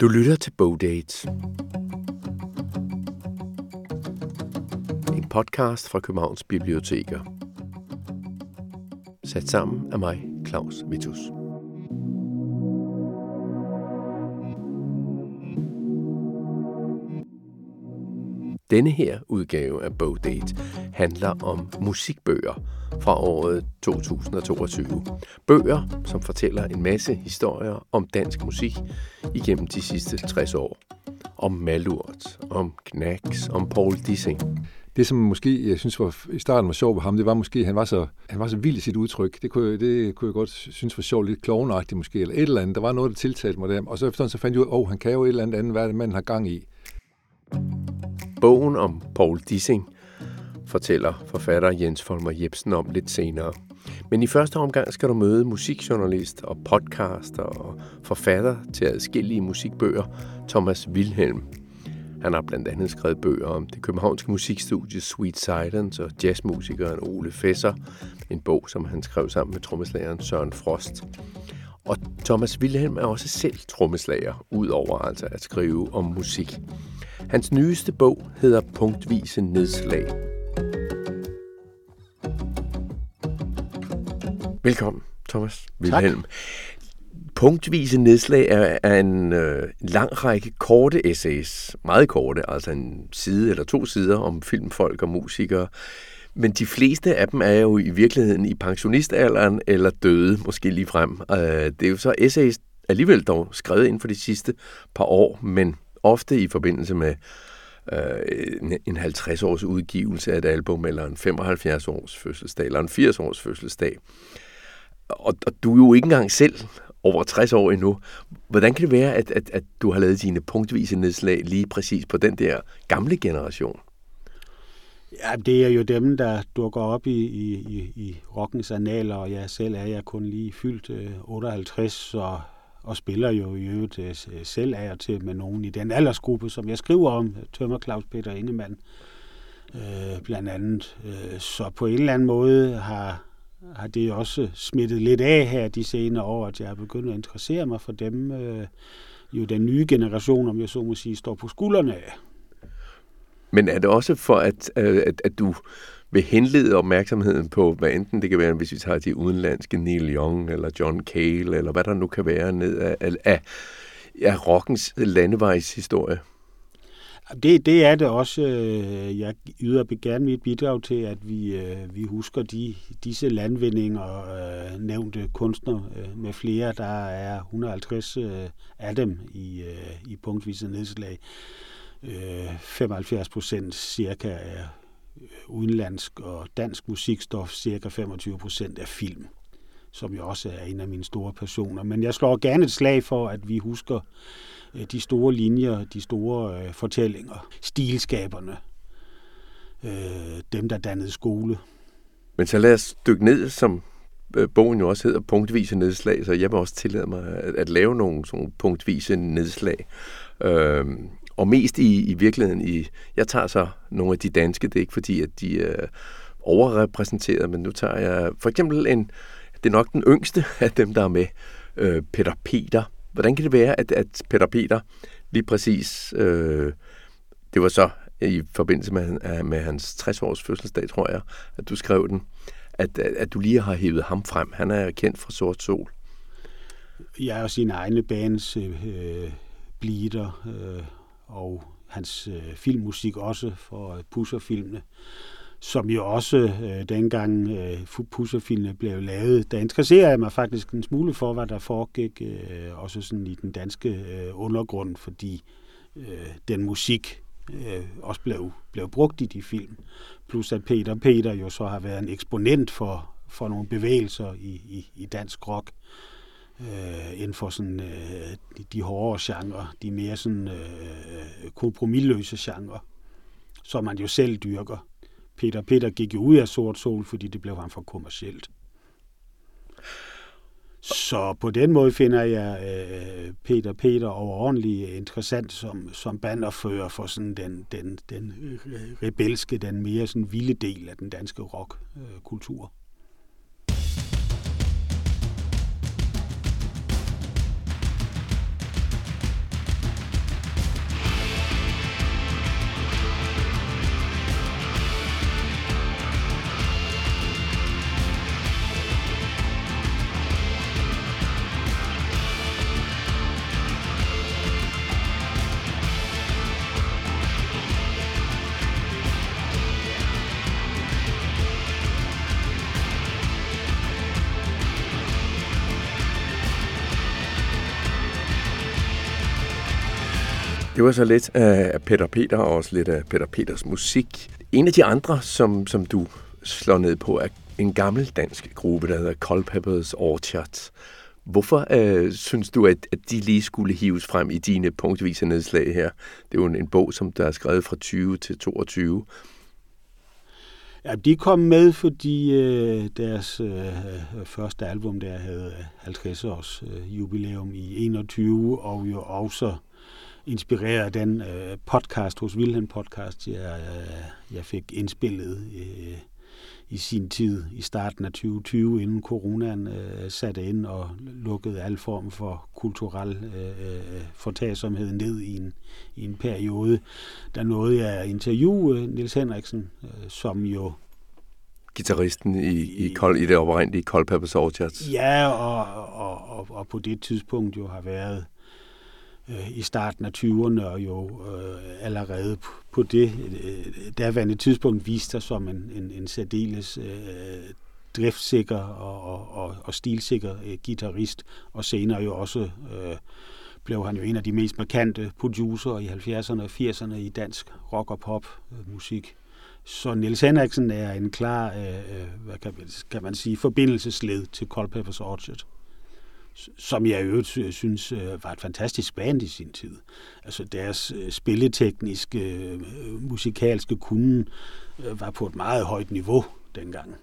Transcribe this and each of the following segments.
Du lytter til Bogdate. En podcast fra Københavns Biblioteker. Sat sammen af mig, Claus Vitus. Denne her udgave af Bogdate handler om musikbøger fra året 2022. Bøger, som fortæller en masse historier om dansk musik igennem de sidste 60 år. Om Malurt, om Knacks, om Paul Dissing. Det, som måske jeg synes var, i starten var sjovt ved ham, det var måske, at han var så, han var så vild i sit udtryk. Det kunne, det kunne jeg godt synes var sjovt, lidt klovnagtigt måske, eller et eller andet. Der var noget, der tiltalte mig der. Og så efterhånden så fandt jeg ud af, at oh, han kan jo et eller andet andet, hvad manden har gang i. Bogen om Paul Dissing fortæller forfatter Jens Folmer Jebsen om lidt senere. Men i første omgang skal du møde musikjournalist og podcaster og forfatter til adskillige musikbøger, Thomas Wilhelm. Han har blandt andet skrevet bøger om det københavnske musikstudie Sweet Silence og jazzmusikeren Ole Fesser, en bog, som han skrev sammen med trommeslageren Søren Frost. Og Thomas Wilhelm er også selv trommeslager, udover altså at skrive om musik. Hans nyeste bog hedder Punktvise Nedslag. Velkommen, Thomas Wilhelm. Tak. Punktvise nedslag er, er en øh, lang række korte essays, meget korte, altså en side eller to sider om filmfolk og musikere. Men de fleste af dem er jo i virkeligheden i pensionistalderen eller døde, måske lige frem. Øh, det er jo så essays alligevel dog skrevet inden for de sidste par år, men ofte i forbindelse med øh, en 50 års udgivelse af et album, eller en 75 års fødselsdag, eller en 80 års fødselsdag. Og, og du er jo ikke engang selv over 60 år endnu. Hvordan kan det være, at, at, at du har lavet dine punktvise nedslag lige præcis på den der gamle generation? Ja, det er jo dem, der dukker op i, i, i, i rockens analer, og jeg selv er jeg kun lige fyldt øh, 58, og og spiller jo i øvrigt øh, øh, selv af og til med nogen i den aldersgruppe, som jeg skriver om, Tømmer Claus Peter Ingemann øh, blandt andet. Øh, så på en eller anden måde har, har det også smittet lidt af her de senere år, at jeg er begyndt at interessere mig for dem. Øh, jo den nye generation, om jeg så må sige, står på skuldrene af. Men er det også for, at, øh, at, at du vil henlede opmærksomheden på, hvad enten det kan være, hvis vi tager de udenlandske Neil Young eller John Cale, eller hvad der nu kan være ned af, af, af rockens landevejshistorie? Det, det er det også. Øh, jeg yder gerne mit bidrag til, at vi, øh, vi husker de, disse landvindinger og øh, nævnte kunstnere øh, med flere. Der er 150 af dem i, i punktvise nedslag. 75 procent cirka er udenlandsk og dansk musikstof, cirka 25 procent er film, som jo også er en af mine store passioner. Men jeg slår gerne et slag for, at vi husker øh, de store linjer, de store øh, fortællinger, stilskaberne, øh, dem, der dannede skole. Men så lad os dykke ned, som øh, bogen jo også hedder, punktvise nedslag, så jeg vil også tillade mig at, at lave nogle sådan punktvise nedslag. Øhm, og mest i, i virkeligheden i, jeg tager så nogle af de danske, det er ikke fordi, at de er overrepræsenteret, men nu tager jeg for eksempel en, det er nok den yngste af dem, der er med, øh, Peter Peter. Hvordan kan det være, at, at Peter Peter lige præcis, øh, det var så i forbindelse med, med hans 60-års fødselsdag, tror jeg, at du skrev den, at, at, at du lige har hævet ham frem. Han er kendt fra Sort Sol. Jeg er jo sine egne bands øh, øh, bleeder, øh, og hans øh, filmmusik også for øh, Pusserfilmene, som jo også øh, dengang øh, Pusserfilmene blev lavet, der interesserer jeg mig faktisk en smule for, hvad der foregik øh, også sådan i den danske øh, undergrund, fordi øh, den musik øh, også blev, blev brugt i de film. Plus at Peter Peter jo så har været en eksponent for, for nogle bevægelser i, i, i dansk rock øh, inden for sådan, øh, de, de hårdere genre, de mere sådan, øh, kompromilløse genre, som man jo selv dyrker. Peter Peter gik jo ud af Sort Sol, fordi det blev ham for kommercielt. Så på den måde finder jeg øh, Peter Peter overordentlig interessant som, som banderfører for sådan den, den, den øh, rebelske, den mere sådan vilde del af den danske rockkultur. Det var så lidt af Peter Peter og også lidt af Peter Peters musik. En af de andre, som, som du slår ned på, er en gammel dansk gruppe, der hedder Culpepper's Orchard. Hvorfor øh, synes du, at, at de lige skulle hives frem i dine punktvise nedslag her? Det er jo en, en bog, som der er skrevet fra 20 til 22. Ja, de kom med, fordi øh, deres øh, første album der havde 50 års øh, jubilæum i 21, og jo også inspireret af den øh, podcast hos Wilhelm Podcast, jeg, øh, jeg fik indspillet øh, i sin tid i starten af 2020, inden coronaen øh, satte ind og lukkede al form for kulturel øh, øh fortagsomhed ned i en, i en periode. Der nåede jeg at interviewe Nils Henriksen, øh, som jo Gitarristen i, i, i, i det oprindelige Cold Peppers Orchards. Ja, og, og, og, og på det tidspunkt jo har været øh, Øh, i starten af 20'erne, og jo øh, allerede på, det øh, derværende tidspunkt viste sig som en, en, en særdeles øh, driftsikker og, og, og, og stilsikker øh, guitarist, og senere jo også øh, blev han jo en af de mest markante producer i 70'erne og 80'erne i dansk rock og pop øh, musik. Så Niels Henriksen er en klar, øh, øh hvad kan, kan man sige, forbindelsesled til Culpepper's Orchard som jeg i øvrigt synes øh, var et fantastisk band i sin tid. Altså deres øh, spilletekniske, øh, musikalske kunden var på et meget højt niveau dengang.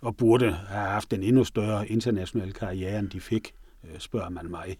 Og burde have haft en endnu større international karriere, end de fik, spørger man mig.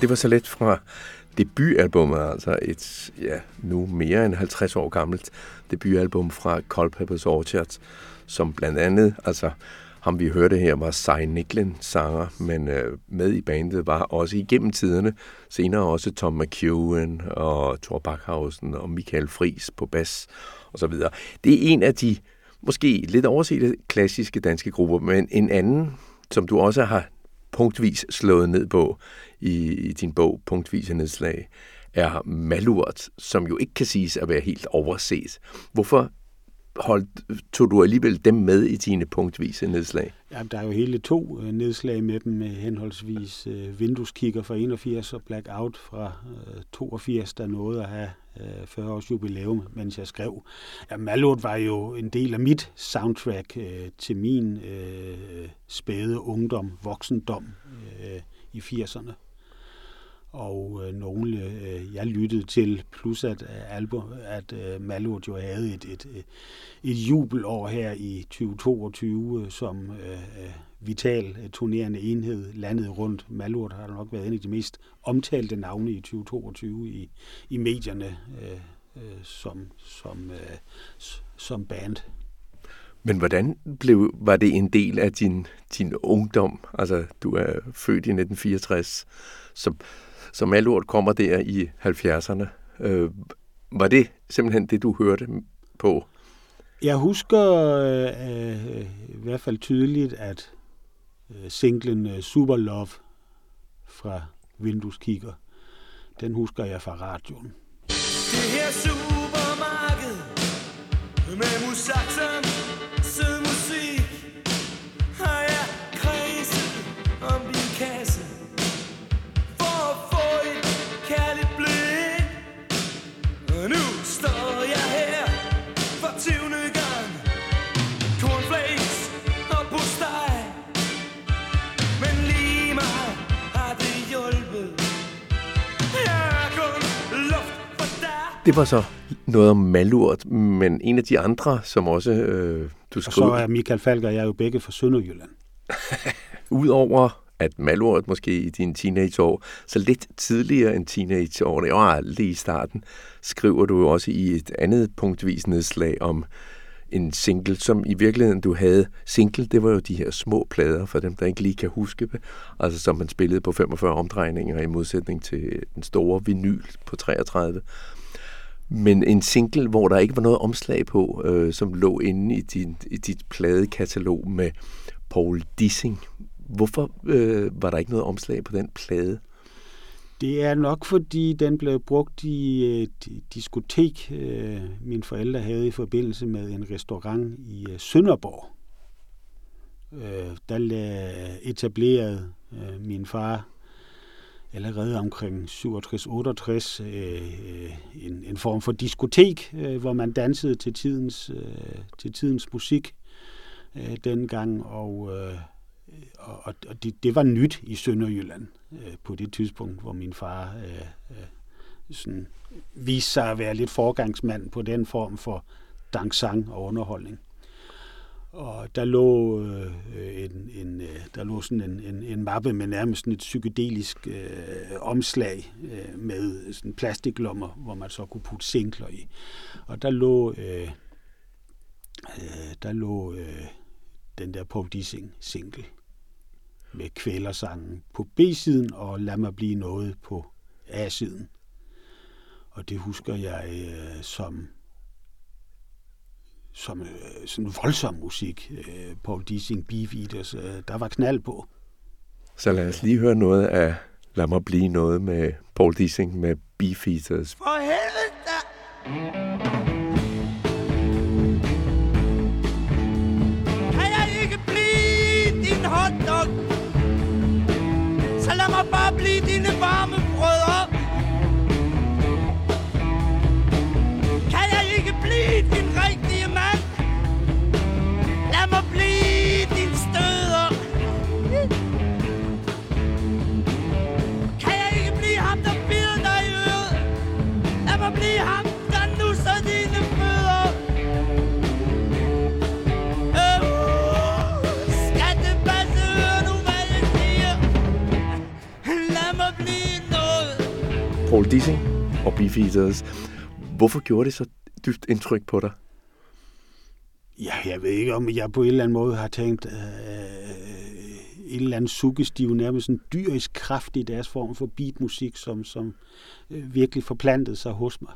Og det var så lidt fra debutalbummet, altså et ja, nu mere end 50 år gammelt debutalbum fra Culpepper's Orchard, som blandt andet, altså ham vi hørte her, var Cy Nicklin sanger, men øh, med i bandet var også igennem tiderne, senere også Tom McEwen og Thor Backhausen og Michael Fris på bas og så videre. Det er en af de måske lidt oversete klassiske danske grupper, men en anden, som du også har punktvis slået ned på i, i din bog, Punktvise nedslag, er Malurt, som jo ikke kan siges at være helt overset. Hvorfor holdt, tog du alligevel dem med i dine punktvise nedslag? Jamen, der er jo hele to øh, nedslag med dem, med henholdsvis øh, vindueskikker fra 81 og Blackout fra øh, 82, der nåede at have øh, 40 års jubilæum, mens jeg skrev. Ja, Malurt var jo en del af mit soundtrack øh, til min øh, spæde ungdom, voksendom øh, i 80'erne og øh, nogle øh, jeg lyttede til, plus at, øh, album, at øh, Malurt jo havde et, et, øh, et, jubelår her i 2022 øh, som øh, øh vital turnerende enhed landet rundt. Malurt har nok været en af de mest omtalte navne i 2022 i, i medierne øh, øh, som, som, øh, som band. Men hvordan blev, var det en del af din, din ungdom? Altså, du er født i 1964, så så Malurt kommer der i 70'erne. Øh, var det simpelthen det, du hørte på? Jeg husker øh, i hvert fald tydeligt, at øh, singlen øh, Super Love fra Vindueskigger, den husker jeg fra radioen. Det her supermarked med musaksen Det var så noget om malurt, men en af de andre, som også øh, du skrev... Og så er Michael Falk og jeg er jo begge fra Sønderjylland. udover at malordet måske i dine teenageår, så lidt tidligere end teenageårene, og lige i starten, skriver du også i et andet punktvis nedslag om en single, som i virkeligheden du havde. Single, det var jo de her små plader, for dem, der ikke lige kan huske det, altså som man spillede på 45 omdrejninger i modsætning til den store vinyl på 33. Men en single, hvor der ikke var noget omslag på, øh, som lå inde i, din, i dit pladekatalog med Paul Dissing. Hvorfor øh, var der ikke noget omslag på den plade? Det er nok, fordi den blev brugt i øh, et diskotek, øh, mine forældre havde i forbindelse med en restaurant i øh, Sønderborg. Øh, der etablerede øh, min far allerede omkring 67-68 øh, øh, en, en form for diskotek, øh, hvor man dansede til tidens, til tidens musik dengang, og og, og det, det var nyt i Sønderjylland øh, på det tidspunkt, hvor min far øh, øh, sådan, viste sig at være lidt forgangsmand på den form for dansang og underholdning. Og der lå, øh, en, en, øh, der lå sådan en, en, en mappe med nærmest et psykedelisk øh, omslag øh, med sådan plastiklommer, hvor man så kunne putte singler i. Og der lå, øh, øh, der lå øh, den der Paul Dissing single med kvælersangen på B-siden og Lad mig blive noget på A-siden. Og det husker jeg øh, som som øh, sådan voldsom musik. Øh, Paul Dissing, Beefeaters, øh, der var knald på. Så lad os lige høre noget af Lad mig blive noget med Paul Dissing med Beefeaters. For helvede! Paul Dissing og Beefeaters. Hvorfor gjorde det så dybt indtryk på dig? Ja, jeg ved ikke, om jeg på en eller anden måde har tænkt øh, øh en eller anden suggestiv, nærmest en dyrisk kraft i deres form for beatmusik, som, som øh, virkelig forplantede sig hos mig.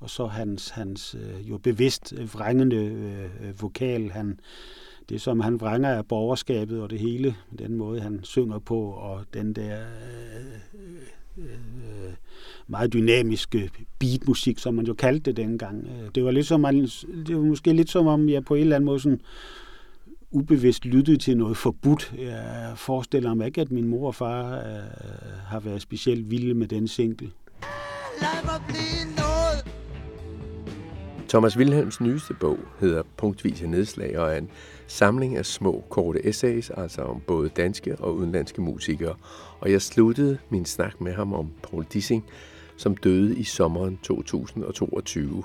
Og så hans, hans øh, jo bevidst vrængende øh, vokal, han, det som han vrænger af borgerskabet og det hele, den måde han synger på, og den der øh, øh, meget dynamiske beatmusik, som man jo kaldte det dengang. Øh, det var, lidt som, det var måske lidt som om jeg på en eller anden måde sådan, ubevidst lyttede til noget forbudt. Jeg forestiller mig ikke, at min mor og far øh, har været specielt vilde med den single. Lad mig blive noget. Thomas Wilhelms nyeste bog hedder Punktvise nedslag og er en samling af små, korte essays, altså om både danske og udenlandske musikere. Og jeg sluttede min snak med ham om Paul Dissing, som døde i sommeren 2022.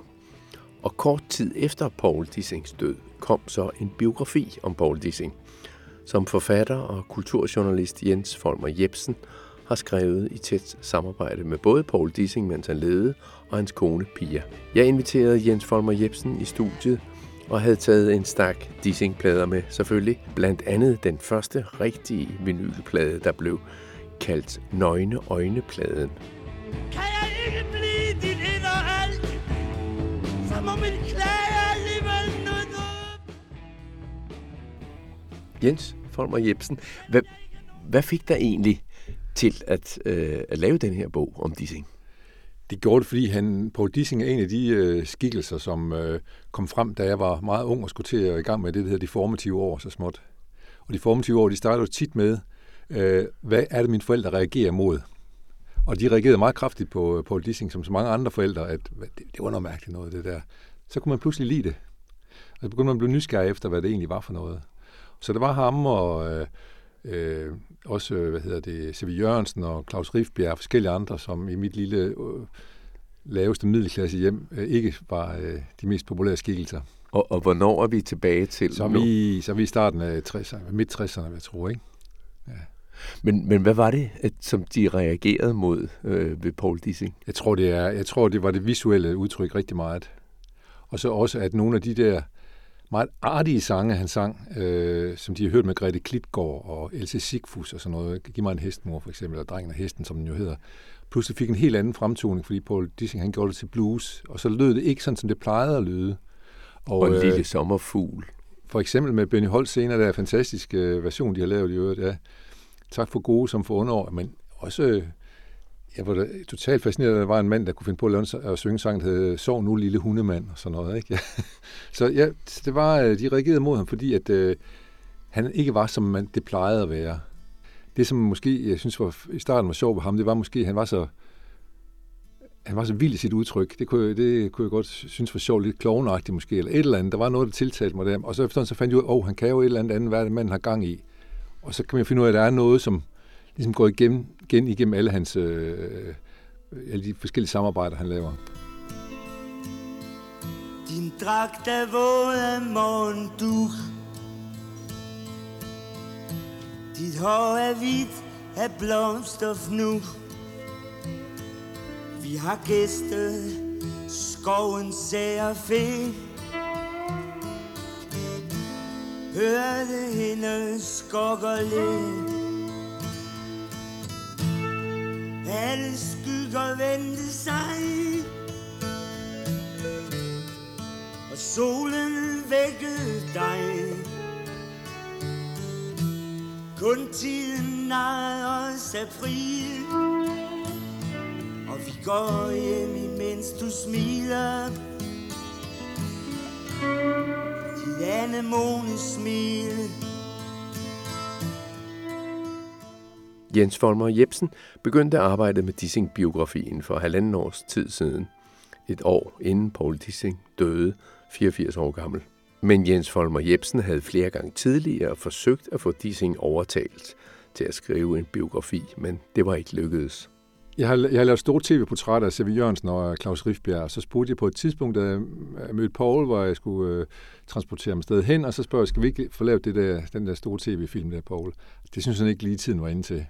Og kort tid efter Paul Dissings død kom så en biografi om Paul Dissing, som forfatter og kulturjournalist Jens Folmer Jebsen har skrevet i tæt samarbejde med både Paul Dissing, mens han levede, og hans kone Pia. Jeg inviterede Jens Folmer Jebsen i studiet og havde taget en stak Dissing-plader med, selvfølgelig. Blandt andet den første rigtige vinylplade, der blev kaldt Nøgne Øjnepladen. Kan jeg ikke blive dit ind og alt, så må min klage alligevel noget. Jens Folmer Jebsen, hvad, hvad fik der egentlig til at, øh, at lave den her bog om Dissing? Det gjorde det, fordi han, Paul Dissing er en af de øh, skikkelser, som øh, kom frem, da jeg var meget ung og skulle til at i gang med det, der hedder de formative år så småt. Og de formative år, de starter jo tit med, øh, hvad er det, mine forældre reagerer mod? Og de reagerede meget kraftigt på øh, Paul Dissing, som så mange andre forældre, at det, det var noget mærkeligt noget, det der. Så kunne man pludselig lide det. Og så begyndte man at blive nysgerrig efter, hvad det egentlig var for noget. Så det var ham og øh, øh, også, hvad hedder det, C.V. Jørgensen og Claus Rifbjerg og forskellige andre, som i mit lille øh, laveste middelklasse hjem øh, ikke var øh, de mest populære skikkelser. Og, og hvornår er vi tilbage til så er vi, så er vi i starten af 60'erne, midt 60'erne, jeg tror, ikke? Ja. Men, men hvad var det, at, som de reagerede mod øh, ved Paul Dissing? Jeg tror, det er, jeg tror, det var det visuelle udtryk rigtig meget. Og så også, at nogle af de der meget artige sange, han sang, øh, som de har hørt med Grete Klitgaard og Else Sigfus og sådan noget. Giv mig en hestmor for eksempel, eller Drengen af Hesten, som den jo hedder. Pludselig fik en helt anden fremtoning, fordi Paul Dissing han gjorde det til blues, og så lød det ikke sådan, som det plejede at lyde. Og, og en lille øh, sommerfugl. For eksempel med Benny Holt senere, der er en fantastisk øh, version, de har lavet i øvrigt. Ja. Tak for gode som for underår, men også... Jeg var totalt fascineret, at der var en mand, der kunne finde på at, lave, at synge sang, der hed Sov nu, lille hundemand, og sådan noget. Ikke? så ja, det var, øh, de reagerede mod ham, fordi at, øh, han ikke var, som man, det plejede at være. Det, som måske, jeg synes var, i starten var sjovt ved ham, det var måske, at han var så, han var så vild i sit udtryk. Det kunne, det kunne jeg godt synes var sjovt, lidt klovnagtigt måske, eller et eller andet. Der var noget, der tiltalte mig der. Og så efter så fandt jeg ud af, at han kan jo et eller andet andet, hvad manden har gang i. Og så kan man finde ud af, at der er noget, som ligesom gået igennem, igen igennem alle hans øh, øh, alle de forskellige samarbejder, han laver. Din dragt er våde morgenduk Dit hår er hvidt af blomstof nu Vi har gæstet skoven sære fe. Hørte hende skokker lidt alle skygger vendte sig Og solen vækkede dig. Kun tiden nader os af fri Og vi går hjem imens du smiler. Dit anemone smil Jens Folmer Jebsen begyndte at arbejde med Dissing-biografien for halvanden års tid siden. Et år inden Paul Dissing døde, 84 år gammel. Men Jens Folmer Jebsen havde flere gange tidligere forsøgt at få Dissing overtalt til at skrive en biografi, men det var ikke lykkedes. Jeg har, jeg har lavet store tv-portrætter af Sevi Jørgensen og Claus Rifbjerg, og så spurgte jeg på et tidspunkt, da jeg mødte Paul, hvor jeg skulle øh, transportere ham sted hen, og så spørger jeg, skal vi ikke få lavet det der, den der store tv-film der, Paul? Det synes han ikke lige tiden var inde til.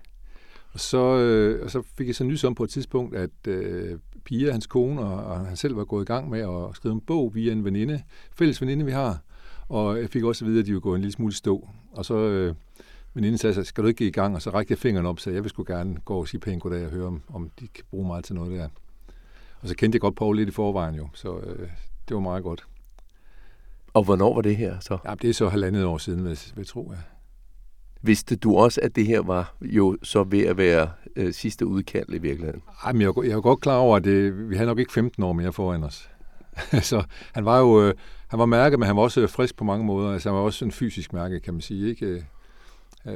Og så, øh, og så fik jeg så nys om på et tidspunkt, at øh, Pia, hans kone, og, og han selv var gået i gang med at skrive en bog via en veninde, fælles veninde, vi har. Og jeg fik også at vide, at de ville gå en lille smule stå. Og så øh, veninden sagde, skal du ikke i gang? Og så rækte jeg fingeren op, så jeg vil sgu gerne gå og sige pænt goddag og høre, om, om de kan bruge mig til noget der. Og så kendte jeg godt Paul lidt i forvejen jo, så øh, det var meget godt. Og hvornår var det her så? Ja, det er så halvandet år siden, vil jeg tro, ja. Vidste du også, at det her var jo så ved at være øh, sidste udkald i virkeligheden? Ej, men jeg, jeg er godt klar over, at det, vi har nok ikke 15 år mere foran os. så han var jo øh, han var mærket, men han var også øh, frisk på mange måder. Altså, han var også en fysisk mærke, kan man sige. Ikke? Øh, øh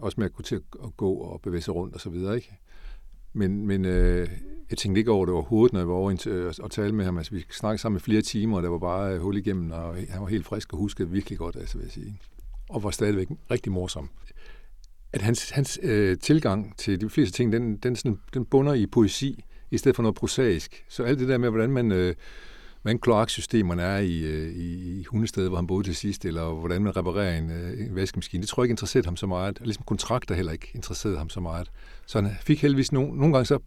også med at kunne til at gå og bevæge sig rundt og så videre. Ikke? Men, men øh, jeg tænkte ikke over det overhovedet, når jeg var over og øh, at, tale med ham. Altså, vi snakkede sammen i flere timer, og der var bare hul igennem, og han var helt frisk og huskede virkelig godt, altså, vil jeg sige. Og var stadigvæk rigtig morsom at hans, hans øh, tilgang til de fleste ting, den, den, sådan, den bunder i poesi, i stedet for noget prosaisk. Så alt det der med, hvordan man, øh, hvordan kloaksystemerne er i, øh, i, i hundestedet, hvor han boede til sidst, eller hvordan man reparerer en, øh, en vaskemaskine, det tror jeg ikke interesserede ham så meget. Og ligesom kontrakter heller ikke interesserede ham så meget. Så han fik heldigvis nogle, nogle gange så,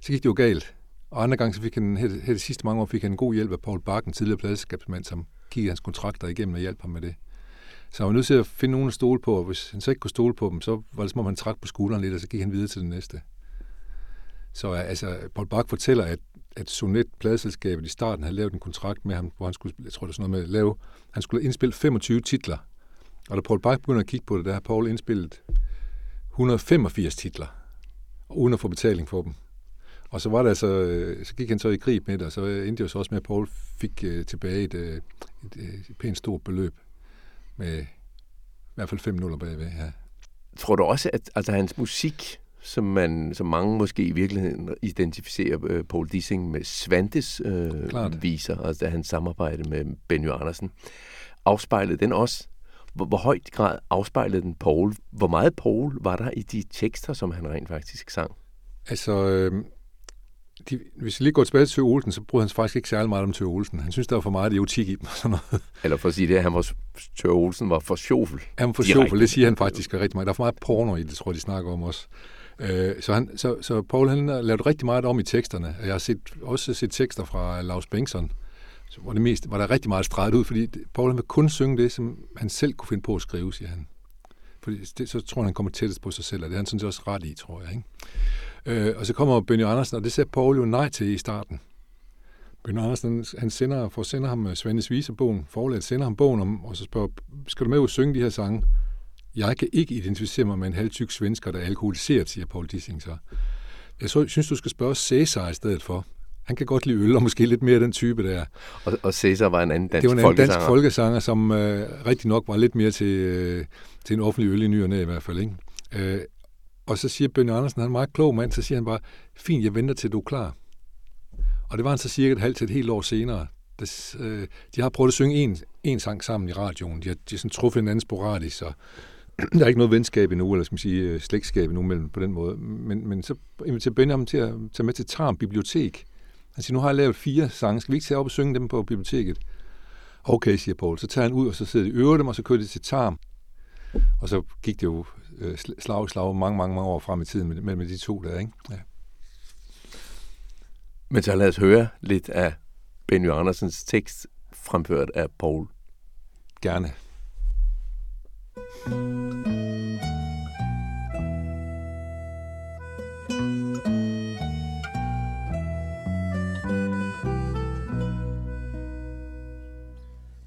så gik det jo galt. Og andre gange så fik han, her, her de sidste mange år, fik han en god hjælp af Paul Bakken, tidligere pladskabsmand, som kiggede hans kontrakter igennem og hjalp ham med det. Så han var nødt til at finde nogen at stole på, og hvis han så ikke kunne stole på dem, så var det som om han trak på skulderen lidt, og så gik han videre til den næste. Så øh, altså, Paul Bach fortæller, at, at Sonet pladeselskabet i starten havde lavet en kontrakt med ham, hvor han skulle, jeg tror det er sådan noget med, lave, han skulle indspille 25 titler. Og da Paul Bach begynder at kigge på det, der har Paul indspillet 185 titler, uden at få betaling for dem. Og så var det altså, øh, så gik han så i krig med det, og så endte det jo så også med, at Paul fik øh, tilbage et, et, et, et pænt stort beløb med i hvert fald fem nuller bagved, ja. Tror du også, at altså, hans musik, som, man, som mange måske i virkeligheden identificerer uh, Paul Dissing med Svantes uh, viser, altså hans samarbejde med Benny Andersen, afspejlede den også hvor, hvor højt grad afspejlede den Paul? Hvor meget Paul var der i de tekster, som han rent faktisk sang? Altså, øh, de, hvis vi lige går tilbage til Olsen, så bryder han faktisk ikke særlig meget om Tøge Olsen. Han synes, der var for meget erotik i dem. Og sådan noget. Eller for at sige det, at han var, Tøge Olsen var for sjofel. Han var for sjofel, det siger han faktisk rigtig meget. Der er for meget porno i det, tror jeg, de snakker om også. Øh, så, han, så, så Paul han har lavet rigtig meget om i teksterne. Jeg har set, også set tekster fra Lars Bengtsson, hvor det mest var der rigtig meget streget ud, fordi Paul han vil kun synge det, som han selv kunne finde på at skrive, siger han. Fordi det, så tror han, han kommer tættest på sig selv, og det er han sådan set også ret i, tror jeg. Ikke? Øh, og så kommer Benny Andersen, og det siger Paul jo nej til i starten. Benny Andersen, han sender, får sender ham øh, Svendes Visebogen, forladet sender ham bogen om, og så spørger, skal du med ud og synge de her sange? Jeg kan ikke identificere mig med en halvtyk svensker, der er alkoholiseret, siger Paul Dissing så. Jeg synes, du skal spørge Cæsar i stedet for. Han kan godt lide øl, og måske lidt mere den type der. Og, og Cæsar var en anden dansk Det var en anden dansk folkesanger, som øh, rigtig nok var lidt mere til, øh, til en offentlig øl i ny og næ, i hvert fald. Ikke? Øh, og så siger Bønne Andersen, han er en meget klog mand, så siger han bare, fint, jeg venter til du er klar. Og det var han så cirka et halvt til et helt år senere. Des, øh, de har prøvet at synge en, en sang sammen i radioen. De har, de har sådan truffet en anden sporadisk, så der er ikke noget venskab endnu, eller skal man sige øh, slægtskab endnu mellem på den måde. Men, men så inviterer Benny ham til at tage med til Tarm Bibliotek. Han siger, nu har jeg lavet fire sange, skal vi ikke tage op og synge dem på biblioteket? Okay, siger Paul. Så tager han ud, og så sidder de øver dem, og så kører de til Tarm. Og så gik det jo øh, slag i slag mange, mange, mange år frem i tiden mellem med de to der, ikke? Ja. Men så lad os høre lidt af Benny Andersens tekst, fremført af Paul. Gerne.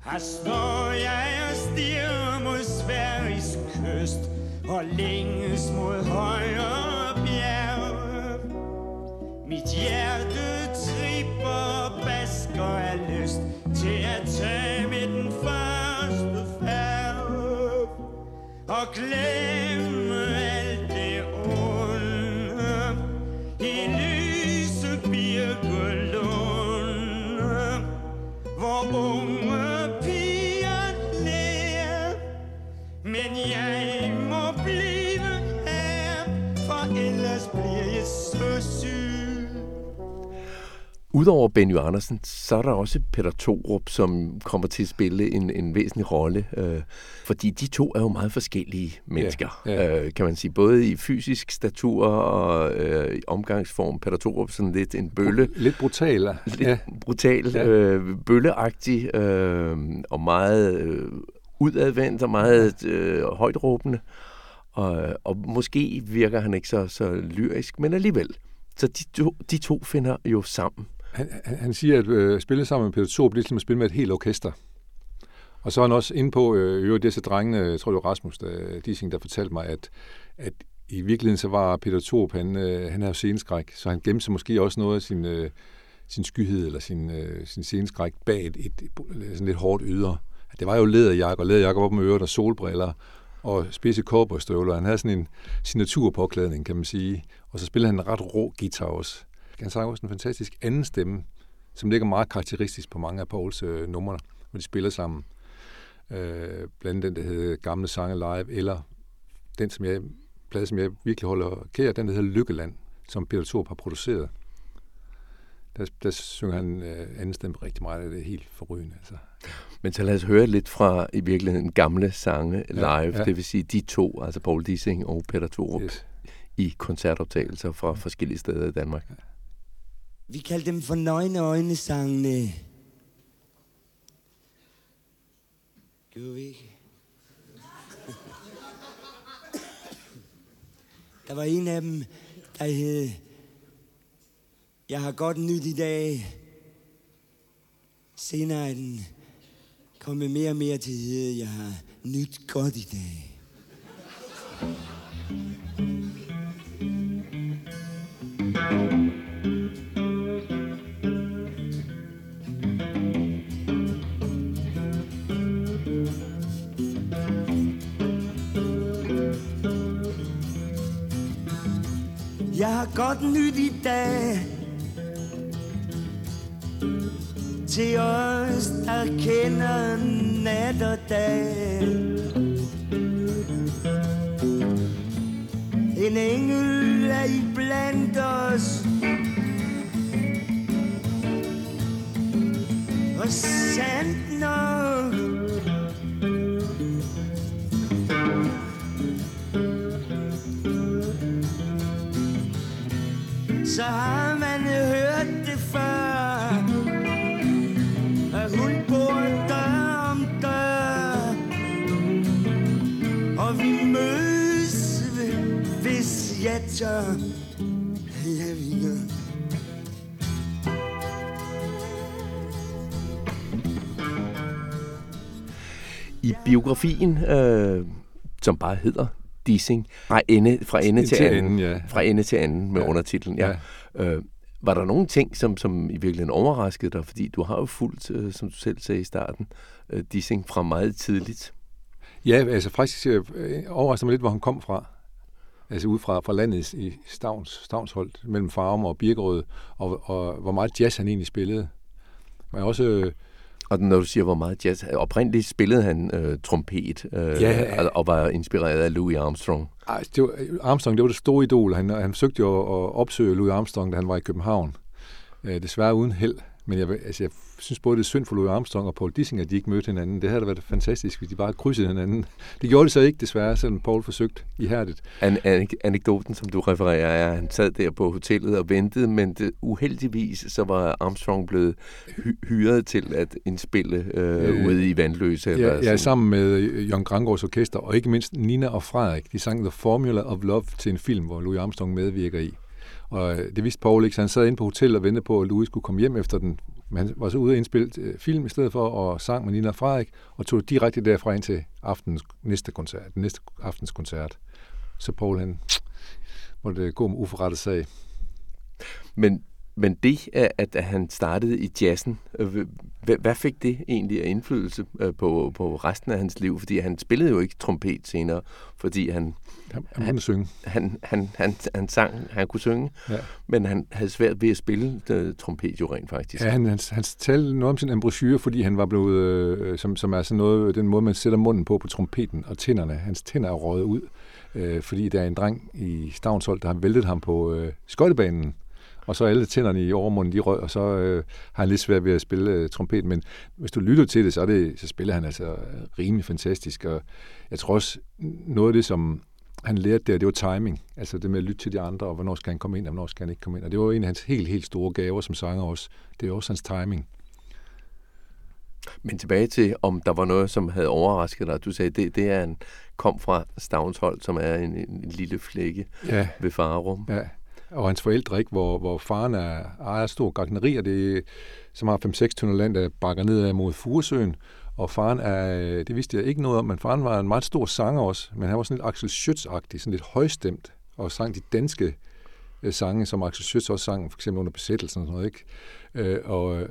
Her står jeg og stiger mod Sveriges kyst og længes mod højere bjerg. Mit hjerte tripper basker af lyst til at tage med den første færd og glemme Udover Benny Andersen, så er der også Peter Torup, som kommer til at spille en, en væsentlig rolle. Øh, fordi de to er jo meget forskellige mennesker, Ja, ja. Øh, kan man sige. Både i fysisk statur og øh, i omgangsform. Peter Torup sådan lidt en bølle. Lidt brutal. Lidt Ja. brutal, Ja. øh, bølleagtig øh, og meget øh, udadvendt og meget øh, højtråbende. Og, og måske virker han ikke så, så lyrisk, men alligevel. Så de to, de to finder jo sammen. Han, han, siger, at øh, spille sammen med Peter Thorup, det er ligesom at spille med et helt orkester. Og så er han også inde på, øh, øvrigt det er så drengene, jeg tror det var Rasmus der, Dissing, der fortalte mig, at, at i virkeligheden så var Peter Thorup, han, øh, han havde jo sceneskræk, så han gemte sig måske også noget af sin, øh, sin skyhed eller sin, øh, sin sceneskræk bag et, et, et sådan lidt hårdt ydre. Det var jo læderjakker, og læderjakker op med øret og solbriller og spidse kobberstøvler. Han havde sådan en signaturpåklædning, kan man sige. Og så spillede han en ret rå guitar også. Han sang også en fantastisk anden stemme, som ligger meget karakteristisk på mange af Pauls øh, numre, hvor de spiller sammen. Øh, blandt andet den, der hedder Gamle Sange Live, eller den, som jeg, plade, som jeg virkelig holder kær, den, der hedder Lykkeland, som Peter Thorup har produceret. Der, der synger han øh, anden stemme rigtig meget, og det er helt forrygende. Altså. Men så lad os høre lidt fra i virkeligheden gamle sange live. Ja, Ja, ja. ja. Det vil sige de to, altså Paul Dissing og Peter Thorup, yes. I koncertoptagelser fra forskellige steder i Danmark. Vi kaldte dem for nøgne øjnesangene. Gjorde vi ikke? Der var en af dem, der hed... Jeg har godt nyt i dag. Senere er den kommet mere og mere til at hedde, jeg har nyt godt i dag. Jeg har godt nyt i dag. Til os, der kender nat og dag. En engel Ja, vi gør I biografien, øh, som bare hedder Dissing, fra ende, fra ende til, Til anden, enden, ja. fra ende til anden med Ja. undertitlen. Ja. Øh, var der nogle ting, som, som i virkeligheden overraskede dig? Fordi du har jo fulgt, øh, som du selv sagde i starten, øh, Dissing fra meget tidligt. Ja, altså faktisk øh, overrasker mig lidt, hvor han kom fra. Altså ud fra, fra landet i Stavns, Stavnsholdt, mellem Farum og Birkerød, og, og hvor meget jazz han egentlig spillede. Men også, øh, Og når du siger, hvor meget jazz... Oprindeligt spillede han øh, trompet, øh, Ja. og, og var inspireret af Louis Armstrong. ej, det var, Armstrong, det var det store idol. Han, han forsøgte jo at opsøge Louis Armstrong, da han var i København. Øh, desværre uden held. Men jeg, altså, jeg synes både, det er synd for Louis Armstrong og Paul Dissing, at de ikke mødte hinanden. Det havde da været fantastisk, hvis de bare krydsede hinanden. Det gjorde de så ikke, desværre, selvom Paul forsøgte ihærdigt. An- an- anekdoten, som du refererer, er, at han sad der på hotellet og ventede, men det, uheldigvis så var Armstrong blevet hy- hyret til at indspille øh, Øh, ude i Vandløse. Eller Ja, sådan. sammen med øh, Jørgen Grangårds orkester, og ikke mindst Nina og Frederik. De sang The Formula of Love til en film, hvor Louis Armstrong medvirker i. Og øh, det vidste Paul ikke, så han sad inde på hotellet og ventede på, at Louis skulle komme hjem efter den. Men han var så ude og indspille øh, film i stedet for, og sang med Nina Frederik, og tog direkte derfra ind til aftens næste koncert, den næste aftens koncert. Så Paul, han måtte gå med uforrettet sag. Men, men det, at at han startede i jazzen, øh, hvad, fik det egentlig af indflydelse øh, på, på resten af hans liv? Fordi han spillede jo ikke trompet senere, fordi han, Han, han kunne synge. han, han, han, han sang, han kunne synge, Ja. men han havde svært ved at spille øh, trompet jo rent faktisk. Ja, han, han, han talte noget om sin embouchure, fordi han var blevet, øh, som, som er sådan noget, den måde, man sætter munden på på trompeten og tænderne. Hans tænder er røget ud, øh, fordi der er en dreng i Stavnshold, der har væltet ham på øh, skøjtebanen. Og så alle tænderne i overmunden, de røg, og så øh, har han lidt svært ved at spille øh, trompet. Men hvis du lytter til det, så, er det, så spiller han altså rimelig fantastisk. Og jeg tror også, noget af det, som han lærte der, det var timing. Altså det med at lytte til de andre, og hvornår skal han komme ind, og hvornår skal han ikke komme ind. Og det var en af hans helt, helt store gaver som sanger også. Det er også hans timing. Men tilbage til, om der var noget, som havde overrasket dig. Du sagde, det, det er en, kom fra Stavnshold, som er en, en lille flække Ja, ved Farum. ja. Og hans forældre, ikke, hvor, hvor faren er, ejer stor gartneri, og det, som har 5-6 tønder land, der bakker nedad mod Furesøen. Og faren er, det vidste jeg ikke noget om, men faren var en meget stor sanger også, men han var sådan lidt Axel Schütz-agtig, sådan lidt højstemt, og sang de danske øh, sange, som Axel Schütz også sang, for eksempel under besættelsen og sådan noget, ikke? Øh, og øh,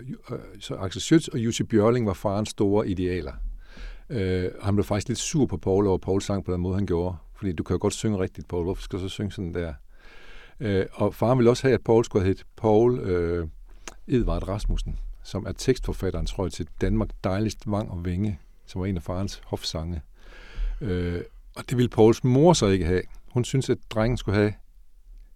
så Axel Schütz og Jussi Bjørling var farens store idealer. Øh, og han blev faktisk lidt sur på Paul over Paul sang på den måde, han gjorde. Fordi du kan jo godt synge rigtigt, Paul. Hvorfor skal du så synge sådan der? Øh, og faren ville også have, at Paul skulle have heddet Paul øh, Edvard Rasmussen, som er tekstforfatteren, tror jeg, til Danmark dejligst vang og vinge, som var en af farens hofsange. Øh, og det ville Pauls mor så ikke have. Hun syntes, at drengen skulle have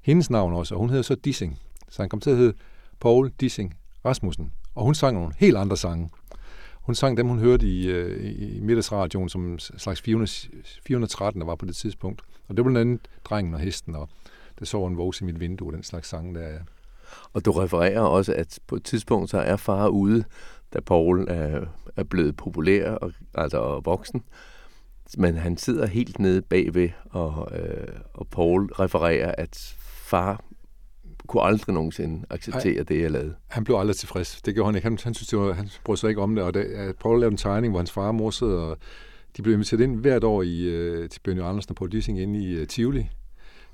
hendes navn også, og hun hedder så Dissing. Så han kom til at hedde Paul Dissing Rasmussen. Og hun sang nogle helt andre sange. Hun sang dem, hun hørte i, øh, i middagsradioen som slags 400, 413, der var på det tidspunkt. Og det var blandt andet Drengen og Hesten, og der så en vås i mit vindue, og den slags sange der. Ja. Og du refererer også, at på et tidspunkt så er far ude, da Paul er, er blevet populær, og, altså voksen. Men han sidder helt nede bagved, og, øh, og Paul refererer, at far kunne aldrig nogensinde acceptere Ej. det, jeg lavede. Han blev aldrig tilfreds. Det gjorde han ikke. Han, han synes, det var, han brød sig ikke om det. Og da at Paul lavede en tegning, hvor hans far og mor sidder, og de blev inviteret ind hvert år i, øh, til Bjørn Andersen og Paul Dissing inde i øh, Tivoli.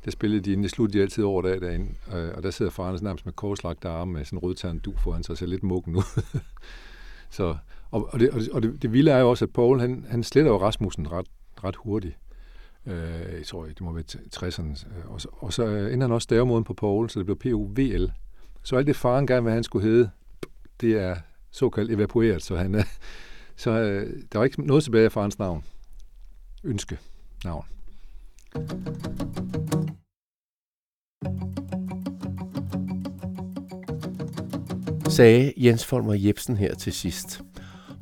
Der spillede de inden. Det sluttede de altid over dag derinde. Øh, og der sidder faren altså nærmest med korslagte arme med sådan en rødtærn du foran sig, ser lidt mukken ud. så, og, og, det, og, det, og det, det vilde er jo også, at Paul, han, han sletter jo Rasmussen ret, ret hurtigt. Øh, jeg tror, det må være 60'erne. Øh, og så, og så øh, ender han også stavemåden på Paul, så det blev PUVL. Så alt det faren gerne vil, han skulle hedde, det er såkaldt evaporeret, så han øh, så øh, der var ikke noget tilbage af farens navn. Ønske navn. Sagde Jens Folmer Jebsen her til sidst.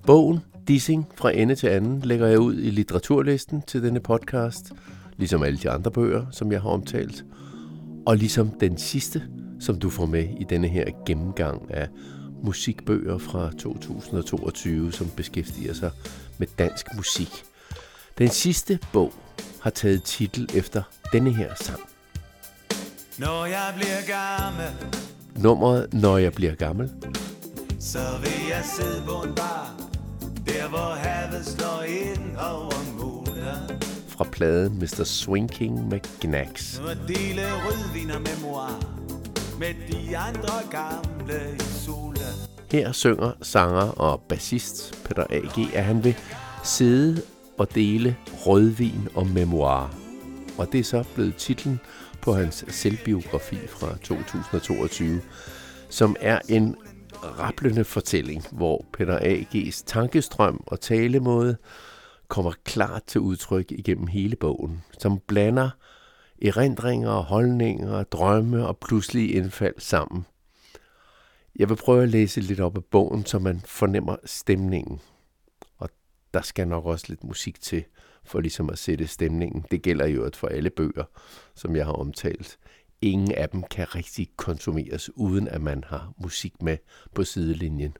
Bogen Dissing fra ende til anden lægger jeg ud i litteraturlisten til denne podcast, ligesom alle de andre bøger, som jeg har omtalt, og ligesom den sidste, som du får med i denne her gennemgang af musikbøger fra 2022, som beskæftiger sig med dansk musik. Den sidste bog har taget titel efter denne her sang. Når jeg bliver gammel, Nummeret Når jeg bliver gammel så vil jeg sidde på en bar, der hvor havet slår ind over muler. fra pladen Mr. Swing King med Knacks. Og dele rødvin og memoir med de andre gamle i solen. Her synger sanger og bassist Peter A.G., at han vil sidde og dele rødvin og memoir. Og det er så blevet titlen på hans selvbiografi fra 2022, som er en rablende fortælling, hvor Peter A.G.'s tankestrøm og talemåde kommer klart til udtryk igennem hele bogen, som blander erindringer, holdninger, drømme og pludselige indfald sammen. Jeg vil prøve at læse lidt op af bogen, så man fornemmer stemningen. Og der skal nok også lidt musik til, for ligesom at sætte stemningen. Det gælder jo for alle bøger, som jeg har omtalt. Ingen af dem kan rigtig konsumeres, uden at man har musik med på sidelinjen.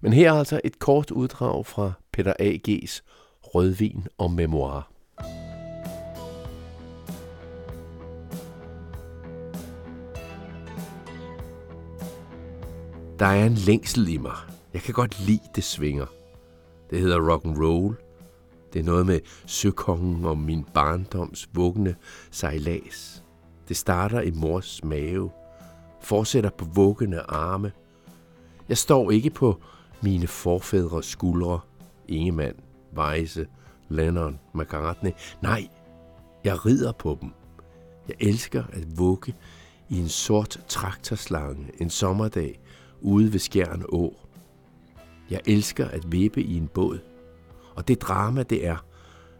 Men her er altså et kort uddrag fra Peter A.G.'s Rødvin og Memoir. Der er en længsel i mig. Jeg kan godt lide, det svinger. Det hedder rock and roll. Det er noget med søkongen og min barndoms vuggende sejlads. Det starter i mors mave, fortsætter på vuggende arme. Jeg står ikke på mine forfædres skuldre. Ingemann, Weisse, Lennon, McCartney. Nej, jeg rider på dem. Jeg elsker at vugge i en sort traktorslange en sommerdag ude ved Skjern Å. Jeg elsker at vippe i en båd. Og det drama det er,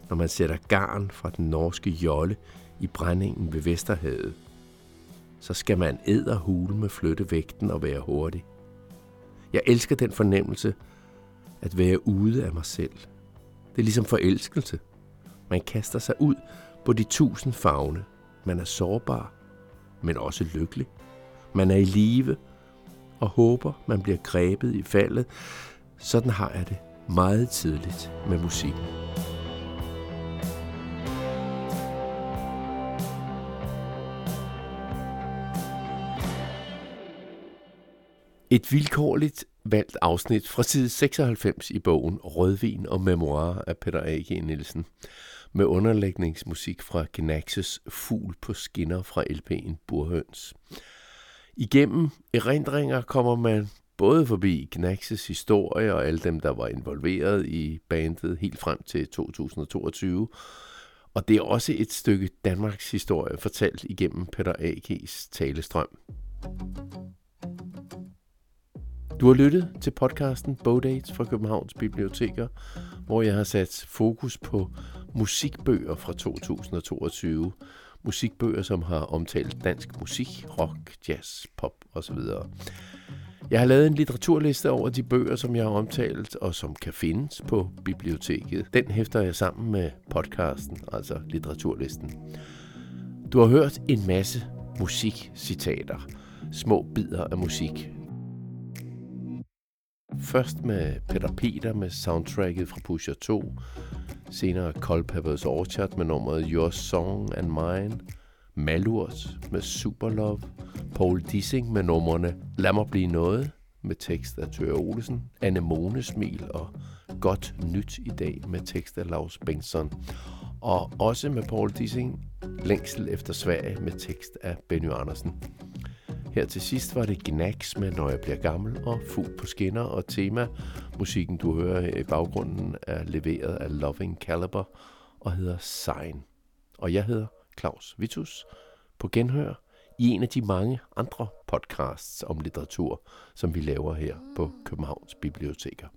når man sætter garn fra den norske jolle i brændingen ved Vesterhavet. Så skal man hule med flytte vægten og være hurtig. Jeg elsker den fornemmelse at være ude af mig selv. Det er ligesom forelskelse. Man kaster sig ud på de tusind fagne. Man er sårbar, men også lykkelig. Man er i live og håber, man bliver grebet i faldet. Sådan har jeg det meget tidligt med musikken. Et vilkårligt valgt afsnit fra side 96 i bogen Rødvin og Memoir af Peter A.G. Nielsen med underlægningsmusik fra Gnaxes Fugl på skinner fra LP'en Burhøns. Igennem erindringer kommer man både forbi Knaxes historie og alle dem, der var involveret i bandet helt frem til 2022. Og det er også et stykke Danmarks historie fortalt igennem Peter A.G.'s talestrøm. Du har lyttet til podcasten Bogdates fra Københavns Biblioteker, hvor jeg har sat fokus på musikbøger fra 2022. Musikbøger, som har omtalt dansk musik, rock, jazz, pop osv. Jeg har lavet en litteraturliste over de bøger, som jeg har omtalt, og som kan findes på biblioteket. Den hæfter jeg sammen med podcasten, altså litteraturlisten. Du har hørt en masse musikcitater, små bidder af musik, Først med Peter Peter med soundtracket fra Pusher 2. Senere Culpepper's Orchard med nummeret Your Song and Mine. Malurt med Superlove. Paul Dissing med numrene Lad mig blive noget med tekst af Tør Olesen. Anemone Smil og Godt Nyt i dag med tekst af Lars Bengtsson. Og også med Paul Dissing Længsel efter Sverige med tekst af Benny Andersen. Her til sidst var det Gnags med Når jeg bliver gammel og Fugl på skinner og tema. Musikken, du hører i baggrunden, er leveret af Loving Caliber og hedder Sign. Og jeg hedder Claus Vitus på genhør i en af de mange andre podcasts om litteratur, som vi laver her på Københavns Biblioteker.